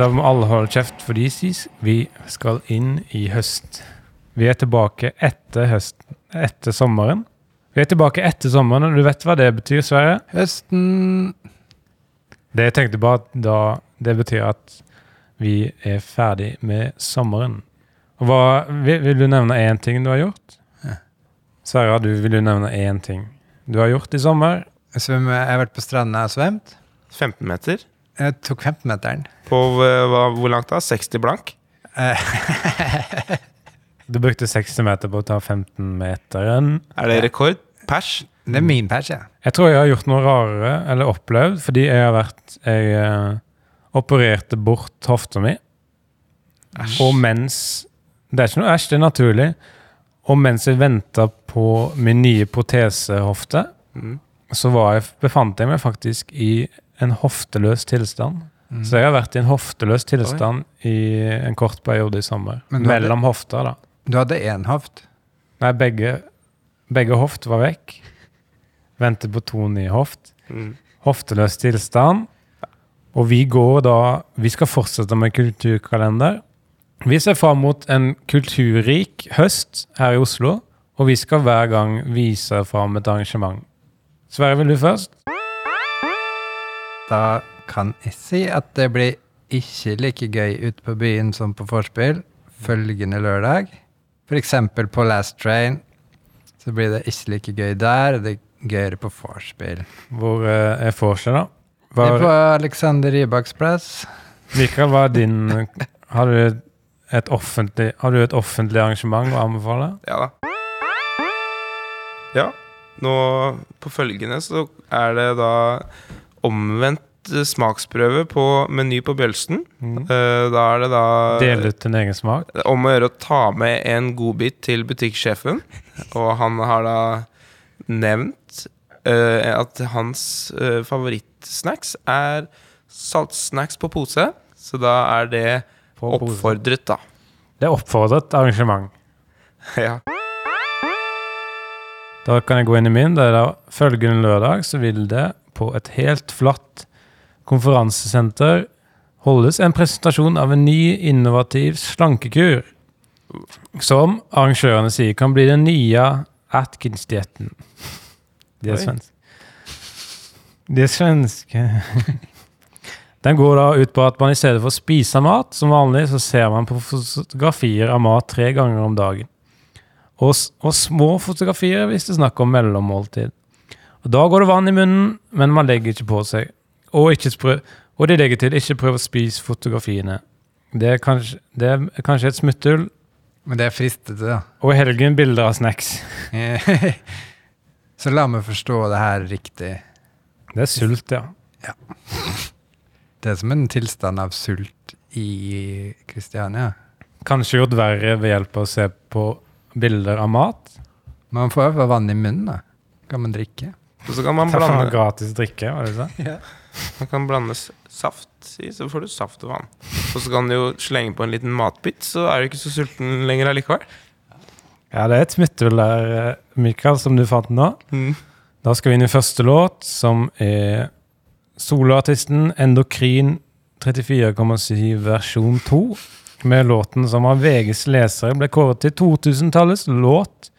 Da må alle holde kjeft, for de sies vi skal inn i høst. Vi er tilbake etter høsten, etter sommeren. Vi er tilbake etter sommeren, og du vet hva det betyr, Sverre? Høsten Det jeg tenkte på at da, det betyr at vi er ferdig med sommeren. Og hva, vil, vil du nevne én ting du har gjort? Ja. Sverre, du, vil du nevne én ting du har gjort i sommer? Jeg, svømmer, jeg har vært på stranda og svømt. 15 meter. Jeg tok 15-meteren. På eh, hva, hvor langt da? 60 blank? Eh, Du brukte 60 meter på å ta 15-meteren. Er det rekord? Pers? det er min pers, ja. Jeg tror jeg har gjort noe rarere, eller opplevd, fordi jeg har vært Jeg eh, opererte bort hofta mi, og mens Det er ikke noe æsj, det er naturlig. Og mens jeg venta på min nye protesehofte, Mm. så var jeg, befant jeg meg faktisk i en hofteløs tilstand. Mm. Så jeg har vært i en hofteløs tilstand i en kort periode i sommer. Mellom hadde- hofter, da. Du hadde én hoft. Nei, begge, begge hoft var vekk. Ventet på to nye hoft. Mm. Hofteløs tilstand. Og vi går da Vi skal fortsette med kulturkalender. Vi ser fram mot en kulturrik høst her i Oslo. Og vi skal hver gang vise fram et arrangement. Sverre, vil du først? Da kan jeg si at det blir ikke like gøy ute på byen som på vorspiel følgende lørdag. Eksempel på Last Train så blir det ikke like gøy der. Det er gøyere på vorspiel. Hvor eh, er forspill da? Det er på Alexander Rybaks plass. Mikael, hva er din Har du et offentlig, har du et offentlig arrangement å anbefale? Ja da. Ja. Nå på følgende så er det da omvendt eh, smaksprøve på Meny på Bjølsen. Mm. Eh, Da er det da Dele ut din egen smak? om å gjøre å ta med en godbit til butikksjefen. Og han har da nevnt uh, at hans uh, favorittsnacks er saltsnacks på pose. Så da er det På oppfordret, da. Det er oppfordret arrangement. ja. Da kan jeg gå inn i min. Det er da følgende lørdag så vil det på et helt flatt konferansesenter holdes en presentasjon av en ny, innovativ slankekur. Som arrangørene sier kan bli den nye Atkins-dietten. De er svenske. De er svenske. Den går da ut på at man i stedet for å spise mat som vanlig, så ser man på fotografier av mat tre ganger om dagen. Og, og små fotografier hvis det er snakk om mellommåltid. Og Da går det vann i munnen, men man legger ikke på seg. Og, ikke og de legger til ikke prøv å spise fotografiene. Det er kanskje, det er kanskje et smutthull. Men det er fristete, da. Og i helgen bilder av snacks. Så la meg forstå det her riktig. Det er sult, ja. Det er som en tilstand av sult i Kristiania. Kanskje gjort verre ved hjelp av å se på bilder av mat. Man får i hvert fall vann i munnen, da. Kan man drikke? Og så kan man Ta faen blande, gratis drikke, var det det? man kan blande saft i, så får du saft og vann. Og så kan du jo slenge på en liten matbit, så er du ikke så sulten lenger allikevel. Ja, det er et smutthull der, eh, Mikael, som du fant nå. Mm. Da skal vi inn i første låt, som er soloartisten Endokrin 34,7 versjon 2. Med låten som av VGs lesere ble kåret til 2000-tallets låt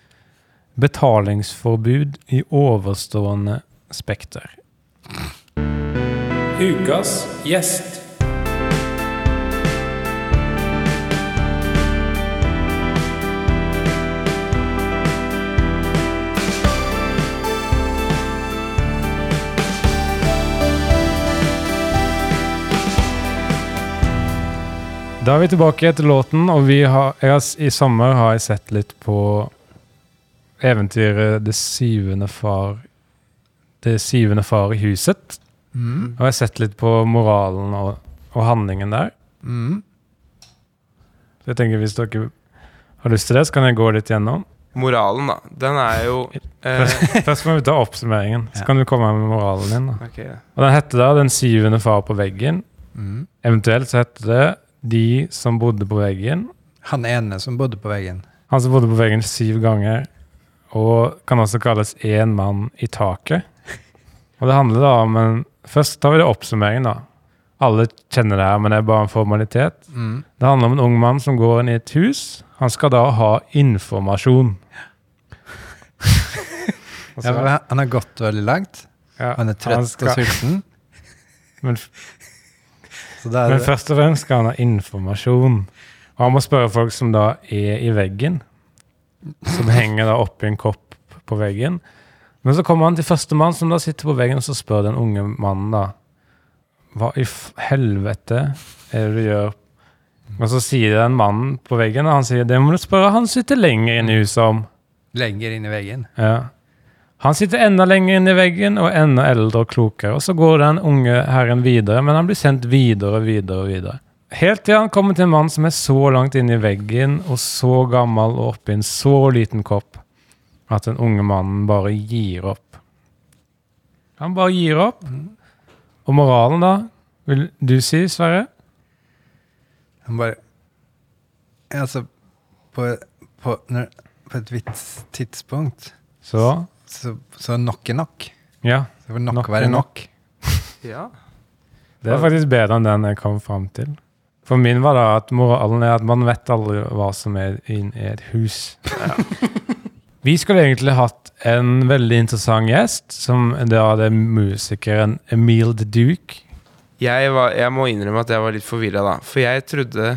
'Betalingsforbud i overstående spekter'. Ukas gjest. Da er vi tilbake etter låten, og vi har, jeg i sommer har jeg sett litt på eventyret 'Det syvende far' Det syvende far i huset. Mm. Og jeg har sett litt på moralen og, og handlingen der. Mm. Så jeg tenker Hvis dere har lyst til det, så kan jeg gå litt gjennom. Moralen, da. Den er jo eh, Først, først må vi ta oppsummeringen, så Ja. kan du komme med moralen din. da. ok, Og Den heter da 'Den syvende far på veggen'. Mm. Eventuelt så heter det 'De som bodde på veggen'. Han ene som bodde på veggen. Han som bodde på veggen syv ganger, og kan også kalles én mann i taket. Og det handler da om en Først tar vi det oppsummeringen, da. Alle kjenner det her, men det er bare en formalitet. Mm. Det handler om en ung mann som går inn i et hus. Han skal da ha informasjon. Og Ja, han har gått veldig langt. ja, Han er trøtt skal- og sulten. Men, Så men først og fremst skal han ha informasjon. Og han må spørre folk som da er i veggen. Som henger da oppi en kopp på veggen. Men så kommer han til førstemann som da sitter på veggen, og så spør den unge mannen da Hva i helvete er det du gjør? Og så sier den mannen på veggen, og han sier det må du spørre han sitter lenger inne i huset om. lenger inn i veggen. Ja. Han sitter enda lenger inn i veggen og enda eldre og klokere. Og så går den unge herren videre, men han blir sendt videre og videre og videre. Helt til han kommer til en mann som er så langt inni i veggen og så gammel og oppi en så liten kopp at den unge mannen bare gir opp. Han bare gir opp. Og moralen, da? Vil du si, Sverre? Han bare Altså, på, på, når, på et visst tidspunkt Så så, så nok er nok. ja. Så får nok, Nok være nok. nok. Ja. Det er faktisk bedre enn den jeg kom fram til. For min var da at moralen er at man vet aldri hva som er inne i et hus. Vi skulle egentlig hatt en veldig interessant gjest, som da er musikeren Emil the Duke. Jeg, var, jeg må innrømme at jeg var litt forvirra da. For jeg trodde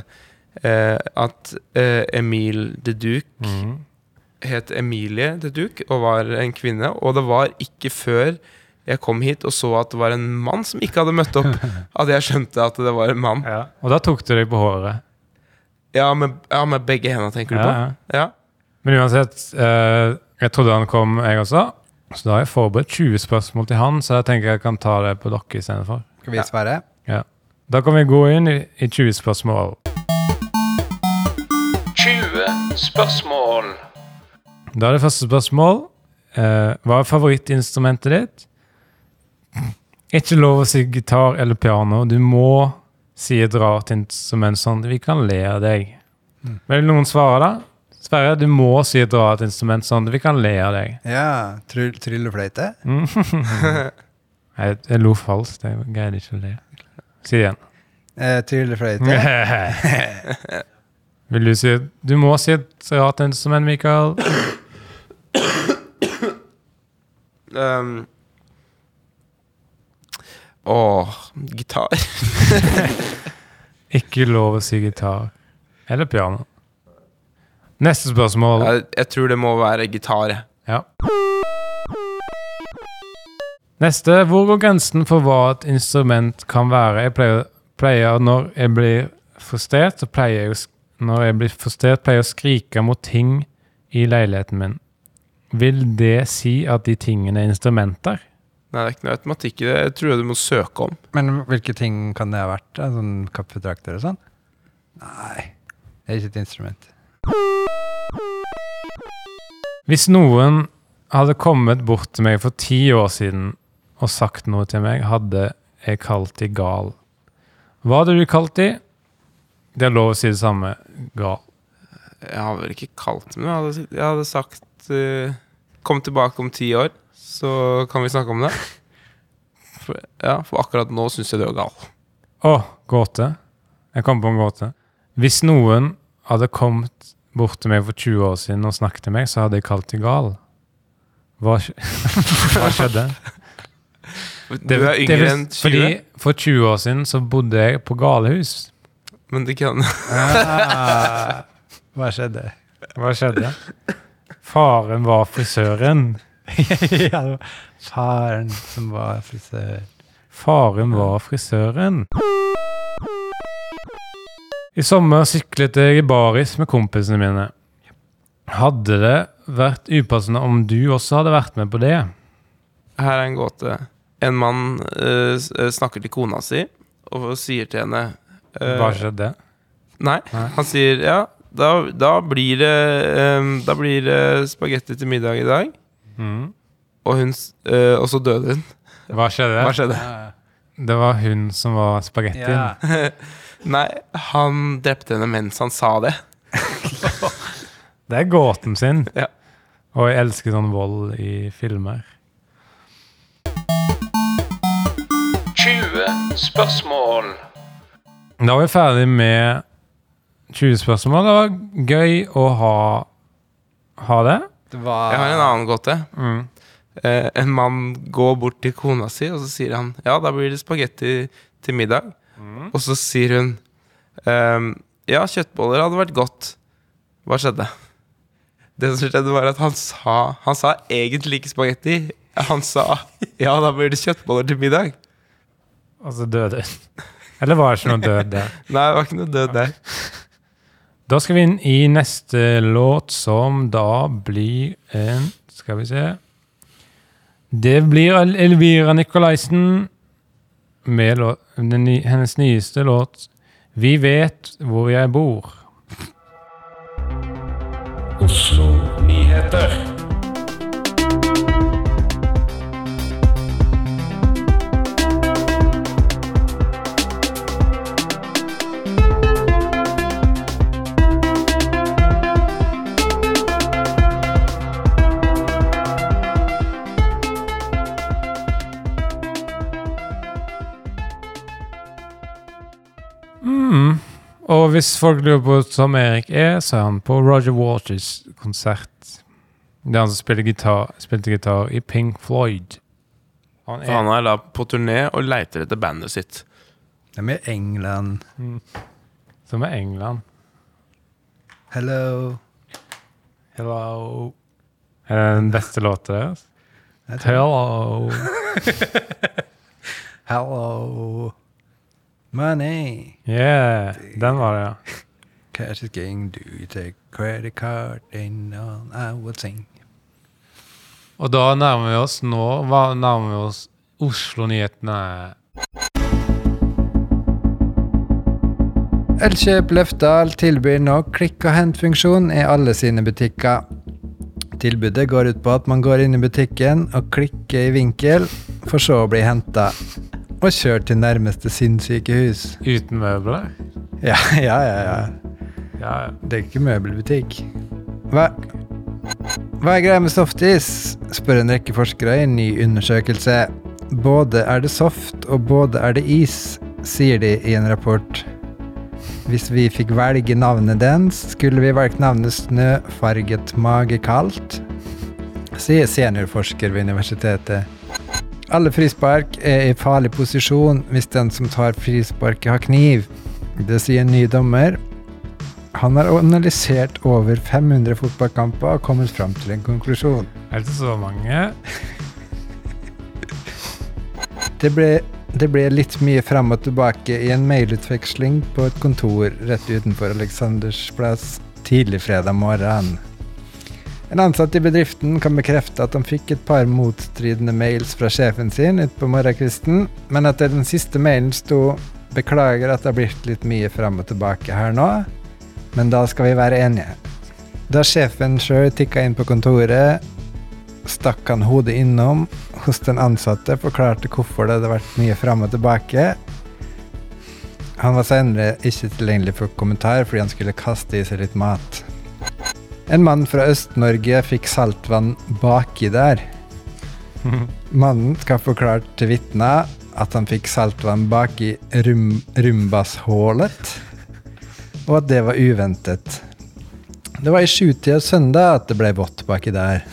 eh, at eh, Emil de Duc het Emilie de Duc og var en kvinne. Og det var ikke før jeg kom hit og så at det var en mann som ikke hadde møtt opp, at jeg skjønte at det var en mann. Og da tok du deg på håret. Ja, med, ja, med begge hendene, tenker du på? ja. Ja. Men uansett, eh, jeg trodde han kom, jeg også. Så da har jeg forberedt 20 spørsmål til han, så jeg tenker jeg kan ta det på dere istedenfor. Skal vi svare? Da kan vi gå inn i, i 20 spørsmål. 20 spørsmål. Da er det første spørsmål. Eh, hva er favorittinstrumentet ditt? Ikke lov å si gitar eller piano. Du må si et rart instrument sånn vi kan le av deg. Vil noen svare, da? Sverre, du må si et rart instrument sånn vi kan le av deg. Ja. Tryll, tryllefløyte? Jeg, jeg lo falskt. Jeg greide ikke å le. Si det igjen. Eh, tryllefløyte? Vil du si Du må si et rart instrument, Mikael. Um, Åh, gitar. Ikke lov å si gitar. Eller piano. Neste spørsmål. Jeg, jeg tror det må være gitar. Ja. Neste. Hvor går grensen for hva et instrument kan være? Jeg pleier, pleier når jeg blir frustrert, så pleier jeg når jeg blir frustrert, pleier jeg å skrike mot ting i leiligheten min. Vil det si at de tingene er instrumenter? Nei, det er ikke noe automatikk i det. Jeg tror du må søke om. Men hvilke ting kan det ha vært? da? Sånn kaffetrakter og sånn? Nei, det er ikke et instrument. Hvis noen hadde kommet bort til meg for ti år siden og sagt noe til meg, hadde jeg kalt de gal. Hva hadde du kalt de? Det er lov å si det samme. Gal. Jeg hadde vel ikke kalt dem jeg hadde, jeg hadde sagt uh, Kom tilbake om ti år, så kan vi snakke om det. For, ja, for akkurat nå syns jeg du er gal. Å, gåte. Jeg kom på en gåte. Hvis noen hadde kommet bort til meg for 20 år siden og snakket til meg, så hadde jeg kalt deg gal. Hva, Hva skjedde? Du er yngre enn 20, Fordi for 20 år siden så bodde jeg på galehus. men det kan Ah, hva skjedde? Hva skjedde? Faren var frisøren. ja, faren som var frisør. Faren var frisøren. I sommer syklet jeg i baris med kompisene mine. Hadde det vært upassende om du også hadde vært med på det? Her er en gåte. En mann uh, snakker til kona si og sier til henne uh, Hva skjedde? Nei, Nei. han sier ja, da, da blir det um, Da blir det spagetti til middag i dag. Mm. Og, hun, eh, og så døde hun. Hva skjedde? Hva skjedde? Det var hun som var spagettien. Ja. Nei, han drepte henne mens han sa det. Det er gåten sin. Ja. Og jeg elsker sånn vold i filmer. 20 spørsmål. Da er vi ferdig med 20 spørsmål. Det var gøy å ha, ha det. Var Jeg har en annen gåte. Mm. Eh, en mann går bort til kona si, og så sier han Ja, da blir det spagetti til middag. Og så sier hun ehm, Ja, kjøttboller hadde vært godt. Hva skjedde? Det som skjedde, var at han sa Han sa egentlig ikke spagetti. Han sa ja, da blir det kjøttboller til middag. Og så døde hun. Eller var det ikke noe død der? Nei, det var ikke noe død der. Da skal vi inn i neste låt, som da blir en Skal vi se Det blir Elvira Nikolaisen med låt, ny- hennes nyeste låt 'Vi vet hvor jeg bor'. Oslo Nyheter. Hvis folk lurer på som Erik er, så er han på Roger Waters konsert. Det er han som spiller gitar, spilte gitar i Pink Floyd. Han er, han er da på turné og leiter etter bandet sitt. Det er med England. som er England. Hello. Hello. Er det den beste låta deres? Hello. Hello. Money. Yeah, den var det, ja. Cash is king. Do you take credit card? Ain't all I will sing. Og da nærmer vi oss nå hva nærmer vi oss Oslo-nyhetene. Elkjøp Løfdal tilbyr nå klikk og hent-funksjon i alle sine butikker. Tilbudet går ut på at man går inn i butikken og klikker i vinkel, for så å bli henta og kjørt til nærmeste sinnssykehus. Uten møbler? Ja, ja, ja, ja. Det er ikke møbelbutikk. Hva, hva er greia med softis? spør en rekke forskere i en ny undersøkelse. Både er det soft og både er det is, sier de i en rapport. Hvis vi fikk velge navnet dens, skulle vi valgt navnet Snøfarget magekaldt, sier seniorforsker ved universitetet. Alle frispark er i farlig posisjon hvis den som tar frisparket har kniv. Det sier en ny dommer, han har analysert over 500 fotballkamper og kommet fram til en konklusjon. Er det så mange? Det ble, det ble litt mye fram og tilbake i en mailutveksling på et kontor rett utenfor Aleksanders plass tidlig fredag morgen. En ansatt i bedriften kan bekrefte at han fikk et par motstridende mails fra sjefen sin utpå morgenkvisten, men etter den siste mailen sto 'Beklager at det har blitt litt mye fram og tilbake her nå', men da skal vi være enige. Da sjefen sjøl tikka inn på kontoret, stakk han hodet innom hos den ansatte, forklarte hvorfor det hadde vært mye fram og tilbake. Han var senere ikke tilgjengelig for kommentar fordi han skulle kaste i seg litt mat. En mann fra Øst-Norge fikk saltvann baki der. Mannen skal forklare til vitner at han fikk saltvann baki rum, rumbashålet, og at det var uventet. Det var i sjutida søndag at det ble vått baki der.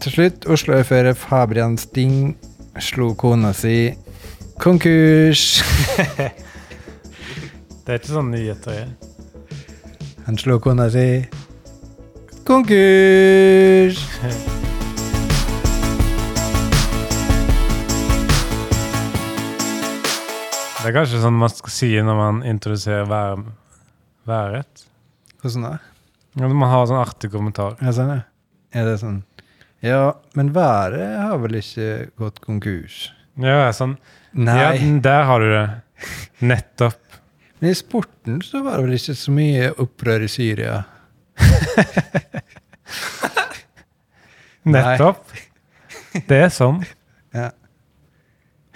Til slutt, Oslo-ordfører Fabian Sting slo kona si konkurs. Det er ikke sånn nyheter er. Han slo kona si konkurs. Det er kanskje sånn man skal si når man introduserer vær, været. Hvordan da? Ja, man har sånn artig kommentar. Ja, sånn, ja. Er det sånn Ja, men været har vel ikke gått konkurs? Ja, sånn. Nei. Ja, der har du det. Nettopp. Men i sporten så var det vel ikke så mye opprør i Syria? Nettopp. Det er sånn. Ja.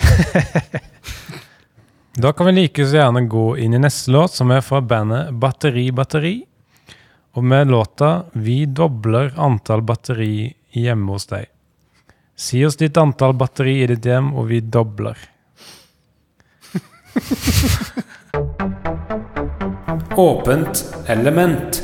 Da kan vi like så gjerne gå inn i neste låt, som er fra bandet Batteri Batteri. Og med låta 'Vi dobler antall batteri hjemme hos deg'. Si oss ditt antall batteri i ditt hjem, og vi dobler. Åpent element.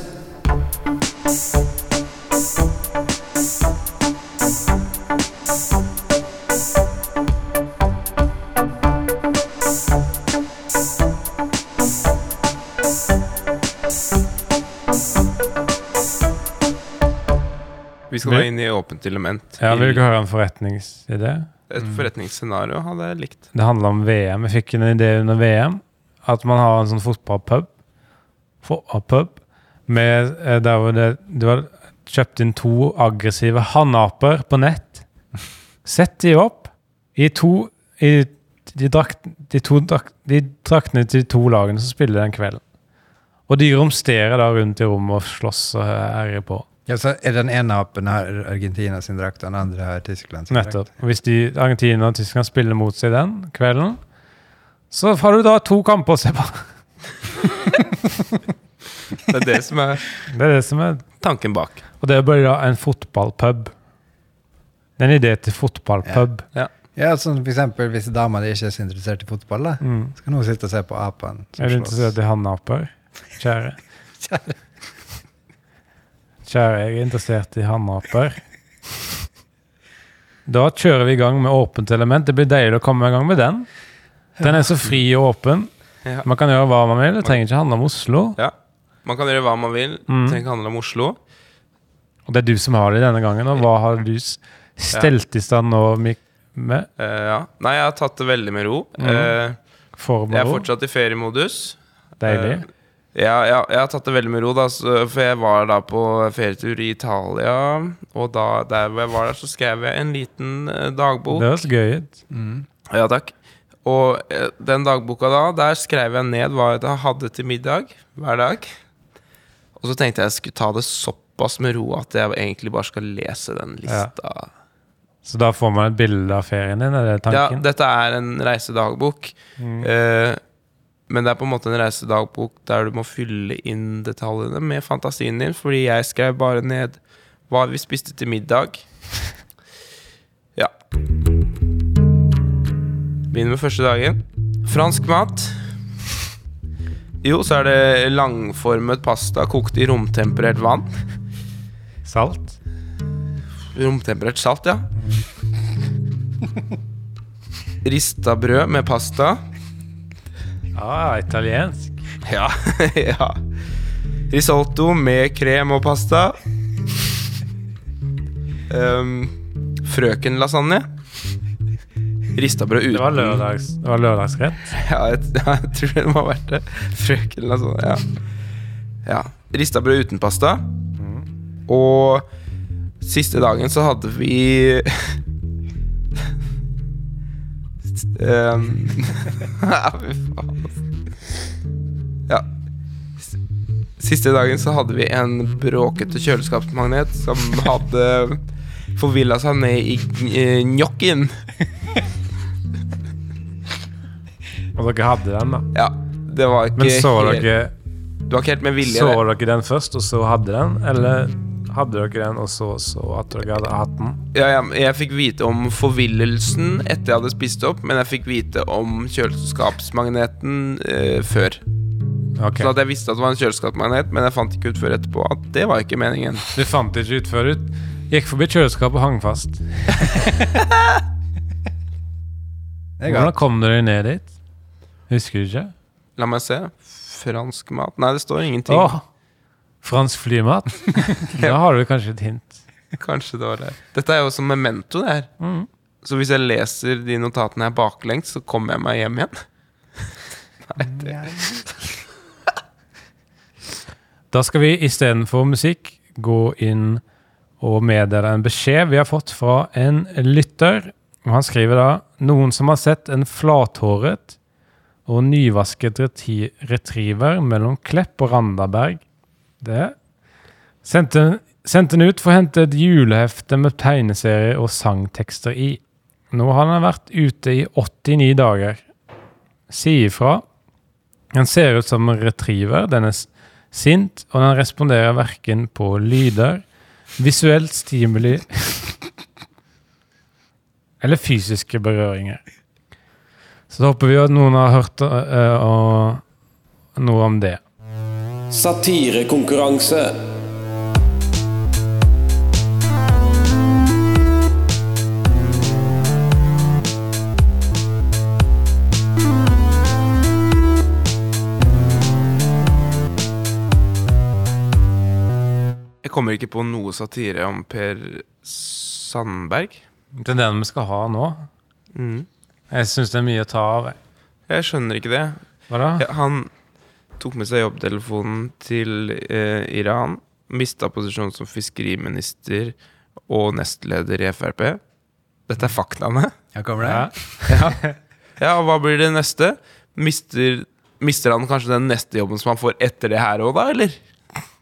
Vi skal være inn i åpent element. Ja, Vil du høre en forretningsidé? Et forretningsscenario hadde jeg likt. Det handler om VM. Jeg fikk en idé under VM. At man har en sånn fotballpub. Fotballpub med eh, der hvor det, du har kjøpt inn to aggressive hannaper på nett. Sett de opp i to i de, drakt, de, to, drakt, de draktene til de to lagene som spiller den kvelden. Og de romsterer da rundt i rommet og slåss og herjer på. Ja, så er den ene apen har Argentina sin drakt, og den andre har Tyskland sin Nettopp. drakt. Hvis de, Argentina og Tyskland spiller mot seg den kvelden, så har du da to kamper å se på. Det er det som er Det er det som er tanken bak. Og det er bare da en fotballpub. Det er en idé til fotballpub. Ja, sånn for eksempel hvis dama di ikke er så interessert i fotball, da, Mm. så kan hun sitte og se på apene som Er du interessert i hannaper? Kjære. Kjære, jeg er interessert i hannaper. Da kjører vi i gang med åpent element. Det blir deilig å komme i gang med den. Den er så fri og åpen. Ja. Man kan gjøre hva man vil. Det trenger ikke handle om Oslo. Ja. Man kan gjøre hva man vil. Mm. Det trenger ikke handle om Oslo. Og det er du som har det denne gangen. Og hva har du stelt i stand nå med? Uh, ja. Nei, jeg har tatt det veldig med ro. Mm. Uh, jeg er fortsatt i feriemodus. Deilig. Uh, ja, ja, jeg har tatt det veldig med ro, da, for jeg var da på ferietur i Italia. Og da der hvor jeg var der, så skrev jeg en liten dagbok. Det høres gøy ut. Mm. Ja, takk. Og eh, den dagboka da, der skrev jeg ned hva jeg hadde til middag hver dag. Og så tenkte jeg jeg skulle ta det såpass med ro at jeg egentlig bare skal lese den lista. Så da får man et bilde av ferien din? Er det tanken? Ja, dette er en reisedagbok. Mm. Eh, men det er på en måte en reisedagbok der du må fylle inn detaljene med fantasien din, fordi jeg skrev bare ned hva vi spiste til middag. Ja. Begynner med første dagen. Fransk mat. Jo, så er det langformet pasta kokt i romtemperert vann. Salt? Romtemperert salt, ja. Rista brød med pasta. Ah, italiensk. Ja, ja. Risotto med krem og pasta. Um, Frøkenlasagne. Ristabrød uten Det var, lørdags, det var lørdagsrett. Ja, jeg, jeg tror det må ha vært det. Frøkenlasagne, ja. ja. Ristabrød uten pasta. Og siste dagen så hadde vi um, Ja. Ja. Siste dagen så hadde vi en bråkete kjøleskapsmagnet som hadde forvilla seg ned i eh, Og dere hadde den, da. Ja, det var ikke Men så helt, dere, Du var ikke helt med vilje. så det. dere den først, og så hadde den? Eller hadde dere den, og så så at dere hadde hatt den? Ja, ja, jeg fikk vite om forvillelsen etter jeg hadde spist opp, men jeg fikk vite om kjøleskapsmagneten eh, før. Okay. Så at jeg visste at det var en kjøleskapsmagnet, men jeg fant ikke ut før etterpå at det var ikke meningen. Du fant ikke ut før ut? gikk forbi kjøleskapet og hang fast. Hvordan kom dere ned dit? Husker du ikke? La meg se. Fransk mat Nei, det står ingenting. Åh, fransk flymat? Da har du kanskje et hint. Kanskje det var det. Dette er jo som memento, det her. Mm. Så hvis jeg leser de notatene her baklengs, så kommer jeg meg hjem igjen. Nei Da skal vi istedenfor musikk gå inn og meddele en beskjed vi har fått fra en lytter. Og Han skriver da noen som har sett en flathåret og nyvasket retriever mellom Klepp og Randaberg. Det sendte, sendte den ut for å hente et julehefte med tegneserier og sangtekster i. Nå har den vært ute i 89 dager. Si ifra. Den ser ut som en retriever. Den er sint, og den responderer verken på lyder, visuelt stimuli eller fysiske berøringer. Så da håper vi at noen har hørt uh, noe om det. Satirekonkurranse. Jeg kommer ikke på noe satire om Per Sandberg. Det er den vi skal ha nå. Mm. Jeg syns det er mye å ta av. jeg. Jeg skjønner ikke det. Hva da? Ja, han tok med seg jobbtelefonen til eh, Iran. Mista posisjonen som fiskeriminister og nestleder i Frp. Dette er faktaene. Ja, kommer det? Ja. Ja, og hva blir det neste? Mister, mister han kanskje den neste jobben som han får etter det her òg, da, eller?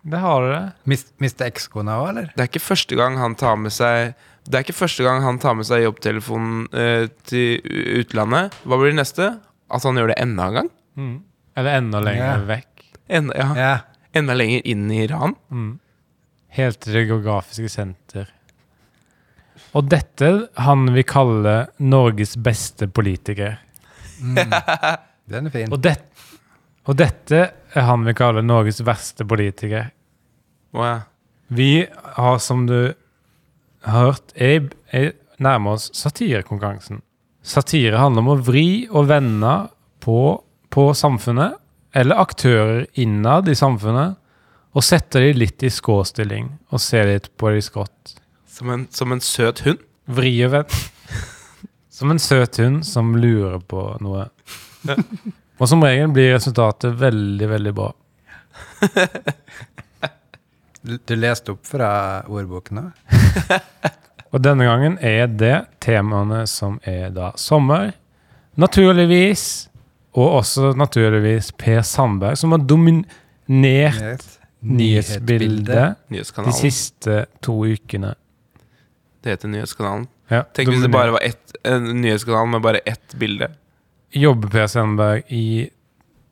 Det har du det. Mist, mister ekskona òg, eller? Det er ikke første gang han tar med seg Det er ikke første gang han tar med seg jobbtelefonen eh, til utlandet. Hva blir det neste? At han gjør det enda en gang? Mm. Eller enda lenger yeah. vekk. Enda, ja, yeah. enda lenger inn i Iran? Mm. Helt til det geografiske senter. Og dette han vil kalle Norges beste politiker. Den er fin. Og, det, og dette er han vil kalle Norges verste politiker. Wow. Vi har, som du hørt, Abe er nærmer oss satirekonkurransen. Satire handler om å vri og vende på, på samfunnet, eller aktører innad i samfunnet, og sette de litt i skråstilling og se litt på de skrått. Som en, som en søt hund? Vri og vend. Som en søt hund som lurer på noe. Og som regel blir resultatet veldig, veldig bra. Du, leste opp fra ordbokene? Og denne gangen er det temaene som er da sommer, naturligvis, og også naturligvis Per Sandberg, som har dominert nyhetsbildet de siste to ukene. Det heter Nyhetskanalen. Ja, Tenk hvis det bare var ett, en nyhetskanal med bare ett bilde. Jobber Per Sandberg i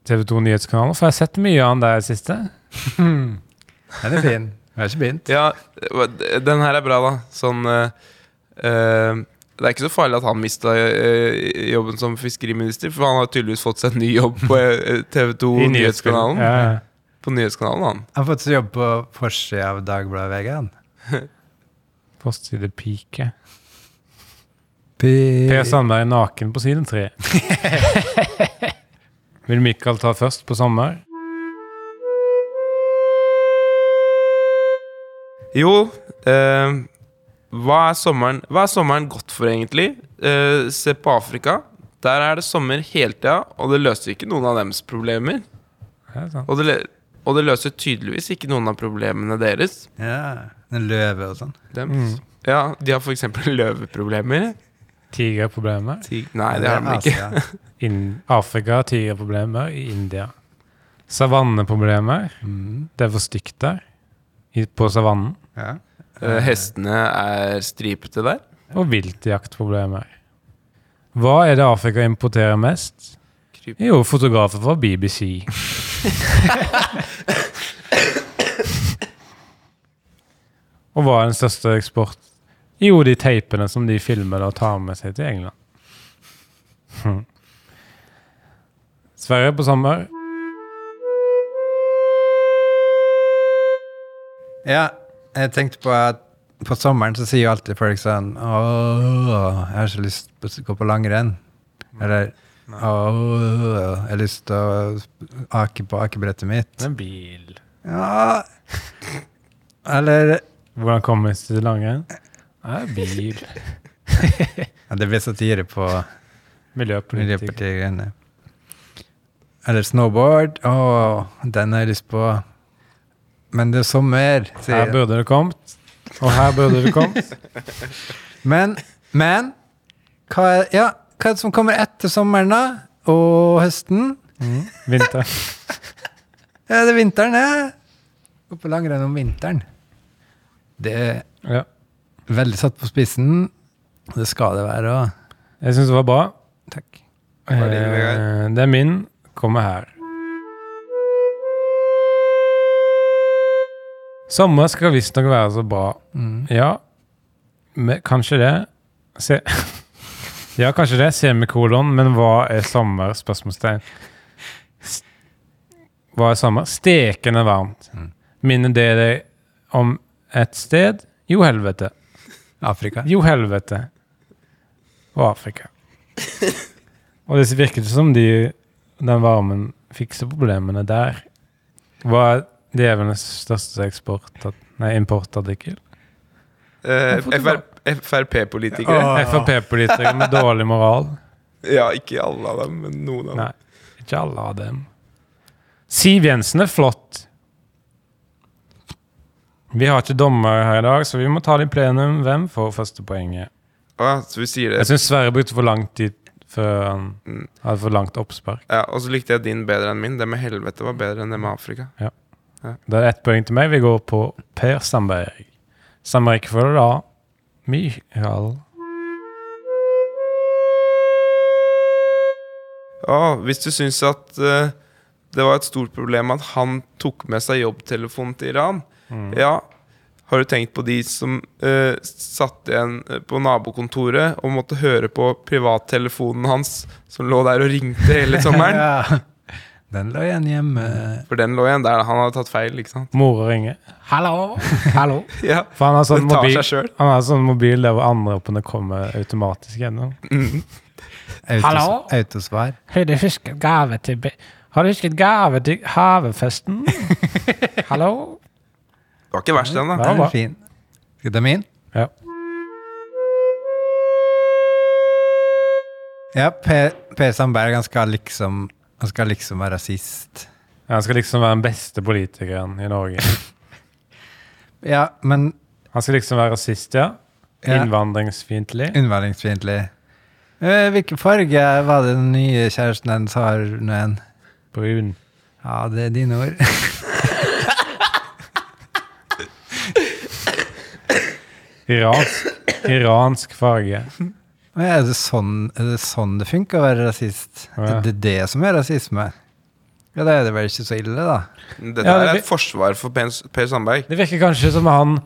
TV 2 Nyhetskanalen? For jeg har sett mye av han der i det siste. Den er fin. Jeg har ikke begynt. Ja, den her er bra, da. Sånn eh, Det er ikke så farlig at han mista eh, jobben som fiskeriminister, for han har tydeligvis fått seg en ny jobb på TV 2 I Nyhetskanalen. Ja, ja. På Nyhetskanalen, han. Han har fått seg jobb på forsida av Dagbladet VG. han. Forsidepike. Per Sandberg er naken på side tre. Vil Mikael ta først på sommer? Jo, eh, hva, er sommeren, hva er sommeren godt for, egentlig? Eh, se på Afrika. Der er det sommer hele tida, og det løser ikke noen av deres problemer. Ja. Og det, og det løser tydeligvis ikke noen av problemene deres. Ja, en løve og sånn. Dems. Mm. Ja, de har f.eks. løveproblemer. Tigerproblemer. Tig Nei, det har de ikke. In Afrika har tigerproblemer. I India. Savanneproblemer. Mm. Det er for stygt der. På savannen. Ja. Uh, hestene er stripete der. Og viltjaktproblemer. Hva er det Afrika importerer mest? Kryp. Jo, fotografer fra BBC. Og hva er den største eksport? Jo, de teipene som de filmer og tar med seg til England. Hm. Sverige på sommer. ja, jeg tenkte på at på sommeren så sier jo alltid folk sånn Å, jeg har så lyst til å gå på langrenn. Eller Å, jeg har lyst til å ake på akebrettet mitt. En bil. Ja Eller Hvordan kommer vi til langrenn? Ja, bil. ja, Det blir satire på Miljøpartiet De Grønne. Eller snowboard. Å, den har jeg lyst på. Men det er sommer, Her burde det kommet. Og her burde det kommet. Men, men hva er, ja, hva er det som kommer etter sommeren, da? Og høsten? Mm. Vinter. Ja, det er vinteren, ja. Gå på langrenn om vinteren. Det er Ja. veldig satt på spissen. Det skal det være Og... Jeg syns det var bra. Takk. Eh, det er min. Kommer her. Sommer skal visstnok være så bra. Mm. Ja, men kanskje det. Se, Ja, kanskje det semikolon, men hva er sommer? Spørsmålstegn. Hva er sommer? Stekende varmt. Mm. Minner det deg om et sted? Jo, helvete. Afrika. Jo, helvete. Og Afrika. Og det virket som de, den varmen fikser problemene der. Hva er djevelens største eksport, nei, importartikkel? Eh, Frp-politikere. Oh. Frp-politikere med dårlig moral. Ja, ikke alle av dem, men noen av dem. Nei, ikke alle av dem. Siv Jensen er flott. Vi har ikke dommer her i dag, så vi må ta det i plenum. Hvem får første poenget? Ah, så vi sier det. Jeg syns Sverre brukte for lang tid før han Mm. hadde for langt oppspark. Ja, og så likte jeg din bedre enn min. Det med helvete var bedre enn det med Afrika. Det er ett poeng til meg. Vi går på Per Sandberg. Samme rekkefølge da. Michael. Ja, hvis du syns at uh, det var et stort problem at han tok med seg jobbtelefonen til Iran, Mm. ja, har du tenkt på de som uh, satt igjen eh, på nabokontoret og måtte høre på privattelefonen hans, som lå der og ringte hele sommeren? Ja. Den lå igjen hjemme. For den lå igjen der. Han hadde tatt feil, ikke sant? Mora ringer. Hallo! Hallo. Ja, For han har sånn tar mobil, han har sånn mobil der hvor anropene kommer automatisk gjennom. Mm. Autos, Hallo? Autosvar. Har du husket gave til Har du husket gave til havefesten? Hallo? Det var ikke verst, den, da. Den er fin. Skal du ta min? Ja. Ja, Per, per Sandberg han skal liksom Han skal liksom være rasist. Ja, Han skal liksom være den beste politikeren i Norge. Ja, men Han skal liksom være rasist, ja. ja, Innvandringsfiendtlig. innvandringsfiendtlig. Eh, Hvilken farge var det den nye kjæresten hennes har nå igjen? Brun. Ja, det er dine ord. Iransk, iransk farge. Men Er det sånn er det, sånn det funker å være rasist? Ja. Er det det som er rasisme? Ja, da er det vel ikke så ille, da. Dette Ja, det er et forsvar for Per, per Sandberg. Det virker kanskje som han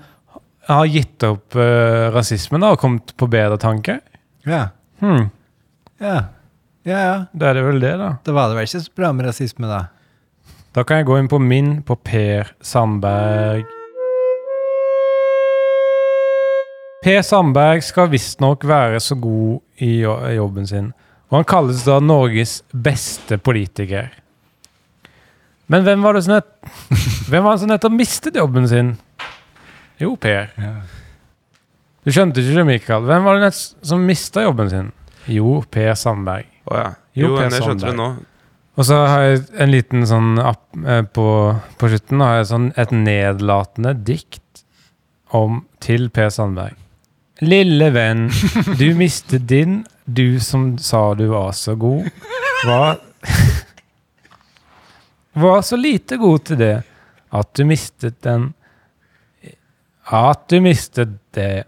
har gitt opp uh, rasismen da, og kommet på bedre tanker. Ja. Hmm. Ja. Ja, ja. Da er det vel det, da. Da var det vel ikke så bra med rasisme, da. Da kan jeg gå inn på min på Per Sandberg. Per Sandberg skal visstnok være så god i jobben sin, og han kalles da Norges beste politiker. Men hvem var det som nett, hvem var det som nettopp mistet jobben sin? Jo, Per. Du skjønte ikke det, Mikael. Hvem var det nett som mista jobben sin? Jo, Per Sandberg. Oh, ja. Jo, Jo, jeg skjønte vi det nå. Og så har jeg en liten sånn app eh, på, på slutten har jeg sånn et nedlatende dikt om til Per Sandberg. Lille venn, du mistet din, du som sa du var så god. Var, var så lite god til det at du mistet den At du mistet det.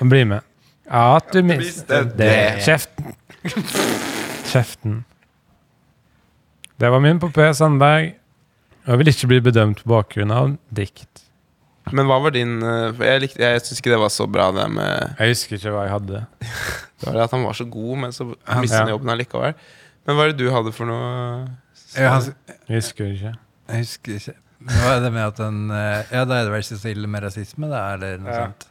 Bli med. At du mistet det. Kjeften. Kjeften. Det var min på P. Sandberg. Jeg vil ikke bli bedømt på bakgrunn av dikt. Men hva var din eh, for Jeg, likte- jeg syns ikke det var så bra, det med Jeg husker ikke hva jeg hadde. Det var det at han var så god, men så mistet han Ja. jobben allikevel. Men hva er det du hadde for noe? Jeg husker ikke. jeg husker ikke. Hva er det med at han eh, Ja, da er det vel ikke så ille med rasisme, da, eller noe Ja. sånt.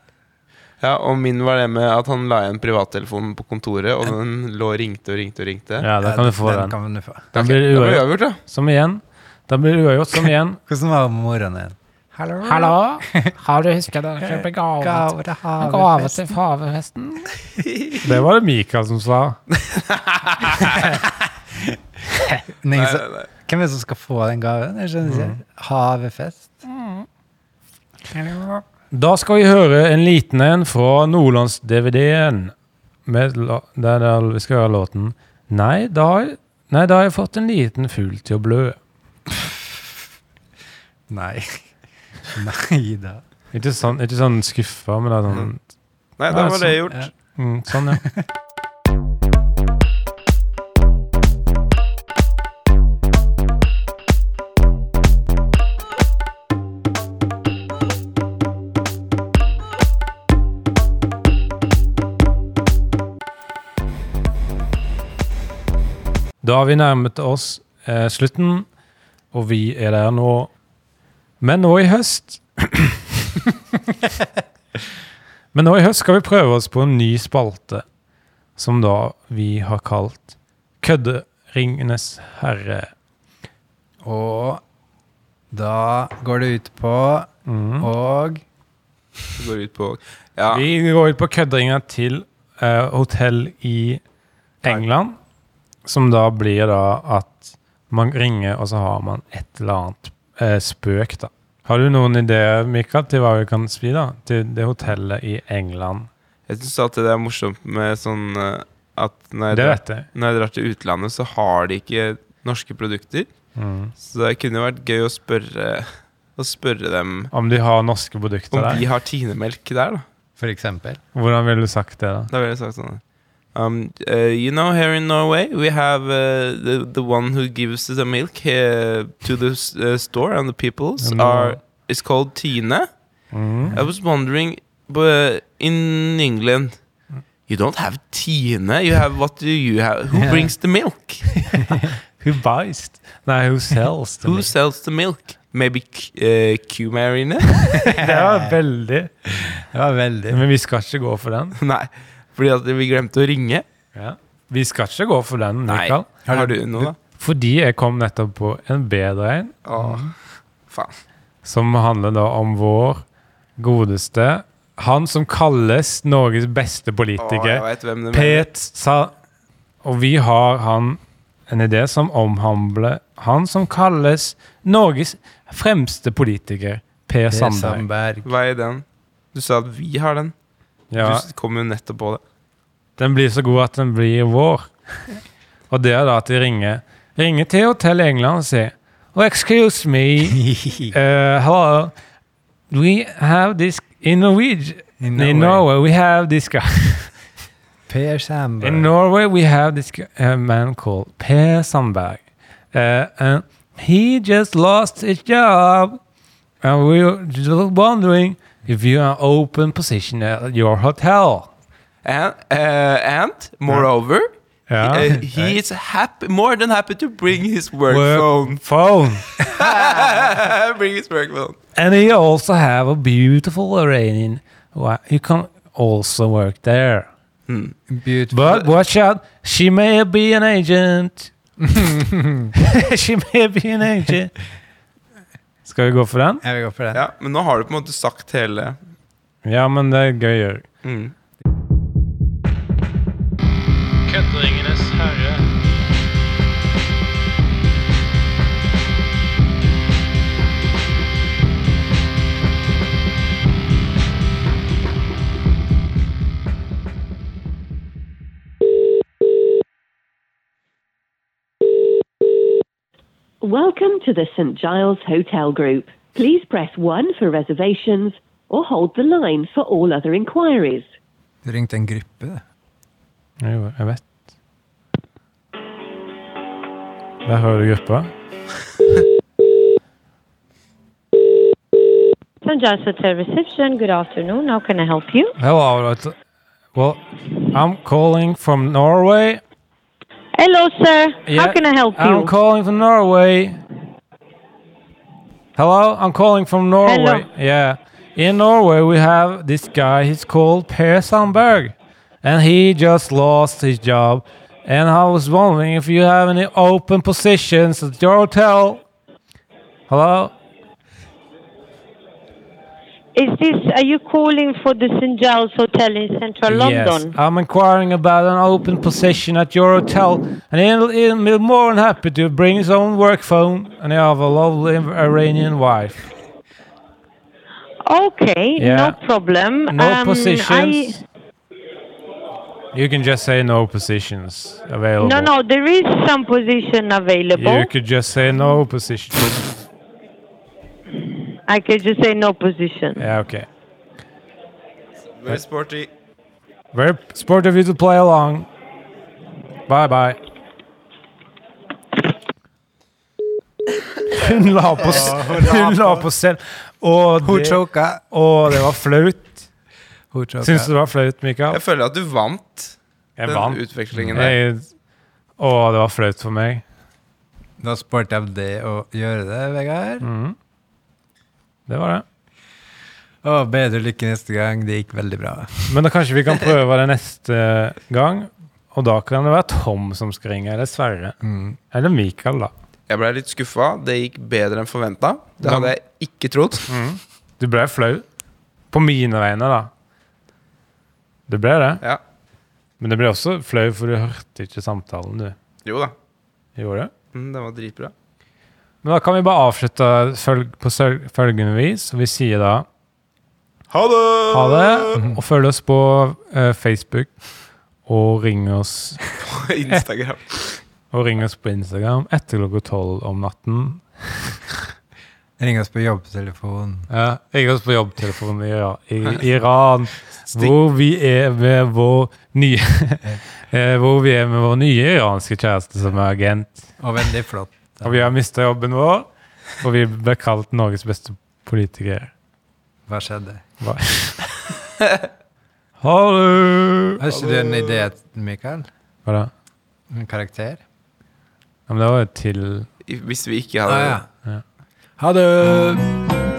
Ja, og min var det med at han la igjen privattelefonen på kontoret, og den lå og ringte og ringte og ringte. Ja, da kan du få den. Kan du få. Da blir det uavgjort. da. Som igjen. Da blir det uavgjort som igjen. Hvordan var moren din? Hallo? Har du husket å kjøpe gave til gave til havefesten? Det var det Mikael som sa. Nei, Nei, hvem er det som skal få den gaven? Jeg skjønner ikke. Havefest? Da skal vi høre en liten en fra Nordlands-DVD-en. Der, der vi skal høre låten Nei, da nei, da har jeg fått en liten fugl til å blø. Nei. Nei da. Ikke sånn, ikke sånn skuffa, men det er sånn Nei, da var det gjort. Ja. mm, Sånn, ja. Da har vi nærmet oss eh, slutten, og vi er der nå. Men nå i høst Men nå i høst skal vi prøve oss på en ny spalte, som da vi har kalt Kødderingenes herre. Og da går det ut på mm. og Det går ut på Ja. Vi går ut på kødderinga til uh, hotell i England, som da blir da at man ringer, og så har man et eller annet eh, spøk, da. Har du noen ideer, Mikael, til hva vi kan spi, da? Til det hotellet i England? Jeg syns alltid det er morsomt med sånn eh, at når jeg, Det drar, vet jeg. når jeg drar til utlandet, så har de ikke norske produkter. Mm. Så det kunne vært gøy å spørre, å spørre dem Om de har norske produkter om der? de har tinemelk der, da. for eksempel. Hvordan ville du sagt det, da? Da ville jeg sagt sånn um, uh, You know, here in Norway, we have uh, the, the one who gives the milk uh, to the uh, store, and the peoples No. are is called Tina. Mm. I was wondering, but in England, you don't have Tina. You have what do you have? Who Yeah. brings the milk? Who buys? No, who sells? the Who milk? sells the milk? Maybe uh, Q-Marine? det var veldig Det var veldig Men vi skal ikke gå for den. Nei, fordi at vi glemte å ringe. Ja. Vi skal ikke gå for den, Nei. Mikael. Har du noe, da? Fordi jeg kom nettopp på en bedre en. Åh, faen. som handler da om vår godeste Han som kalles Norges beste Åh, jeg politiker. vet hvem du. Pet sa Og vi har han en idé som omhandler han som kalles Norges fremste politiker, Per Per Sandberg. Sandberg. Hva er den? Du sa at vi har den. Ja, Du kom jo nettopp på det. den blir så god at den blir vår. Og det er da at de ringer Ringer til Hotell England og sier Oh, excuse me. Uh, hello. We have this in Norwegian. In In Norway, we have this guy. Per Sandberg. In Norway, we have this uh, man called Per Sandberg. Uh, and he just lost his job. And we were just wondering if you are open position at your hotel. And, uh, and moreover, Ja. uh, he is happy, more than happy to bring his work, Work phone. phone. bring his work phone. And he also have a beautiful Iranian. Wa- You can also work there. Hmm. Beautiful. But watch out, she may be an agent. she may be an agent. Skal vi gå for den? Jeg vil gå for den. Ja, men nå har du på en måte sagt hele Ja, men det er gøy. Jørg. mm. Kødderingenes herre. Welcome to the St. Giles Hotel Group. Please press 1 for reservations or hold the line for all other inquiries. Du ringte en gruppe, det. Jo, jeg vet. Der hører du gruppa. St. John's Hotel Reception, good afternoon. How can I help you? Hello. it's- Well, I'm calling from Norway. Hello, sir. Yeah, How can I help you? I'm calling from Norway. Hello, I'm calling from Norway. Yeah. In Norway, we have this guy, he's called Per Sandberg. And he just lost his job. And I was wondering if you have any open positions at your hotel. Hello? Is this, are you calling for the St. Giles Hotel in central London? Yes, I'm inquiring about an open position at your hotel, and he'll, he'll be more than happy to bring his own work phone, and he have a lovely Iranian wife. Okay, Yeah. no problem. No Um, positions. I- You can just say no positions available. no, no, there is some position available. You could just say no position. I could just say no position. yeah, okay. Very sporty. Very sporty of you to play along. Bye bye. Hun la på, hun la på selv. Og Hun det, choka. og det var flaut. Hun. Syns du det var flaut, Mikael? Jeg føler at du vant Jeg den vant. utvekslingen der. Jeg, Å, det var flaut for meg. Da spurte jeg det å gjøre det, Vegard. Mhm. Det var det. Å, bedre lykke neste gang. Det gikk veldig bra. Men da kanskje vi kan prøve det neste gang. Og da kan det være Tom som skal ringe, eller Sverre. Mm. Eller Mikael, da. Jeg ble litt skuffa. Det gikk bedre enn forventa. Det hadde jeg ikke trodd. Du ble flau. På mine vegne, da. Du ble det. Ja. Men det ble også flau, for du hørte ikke samtalen, du. Jo da. Gjorde det? Mm, det var dritbra. Men da kan vi bare avslutte på følgende vis. Og vi sier da Ha det! ha det, og følg oss på uh, Facebook. Og ring oss På Instagram. Og ring oss på Instagram etter klokka tolv om natten. Ring oss på jobbtelefonen. Ja, ring oss på jobbtelefonen i, Ira- i Iran, hvor vi er med vår nye eh, Hvor vi er med vår nye iranske kjæreste som er agent. Og veldig flott. Og vi har mista jobben vår, og vi ble kalt Norges beste politikere. Hva skjedde? Hva? Hallo! Har ikke du en idé, Mikael? Hva da? En karakter? Ja, men det var jo til Hvis vi ikke Ah, hadde ja. Ja. Ha det!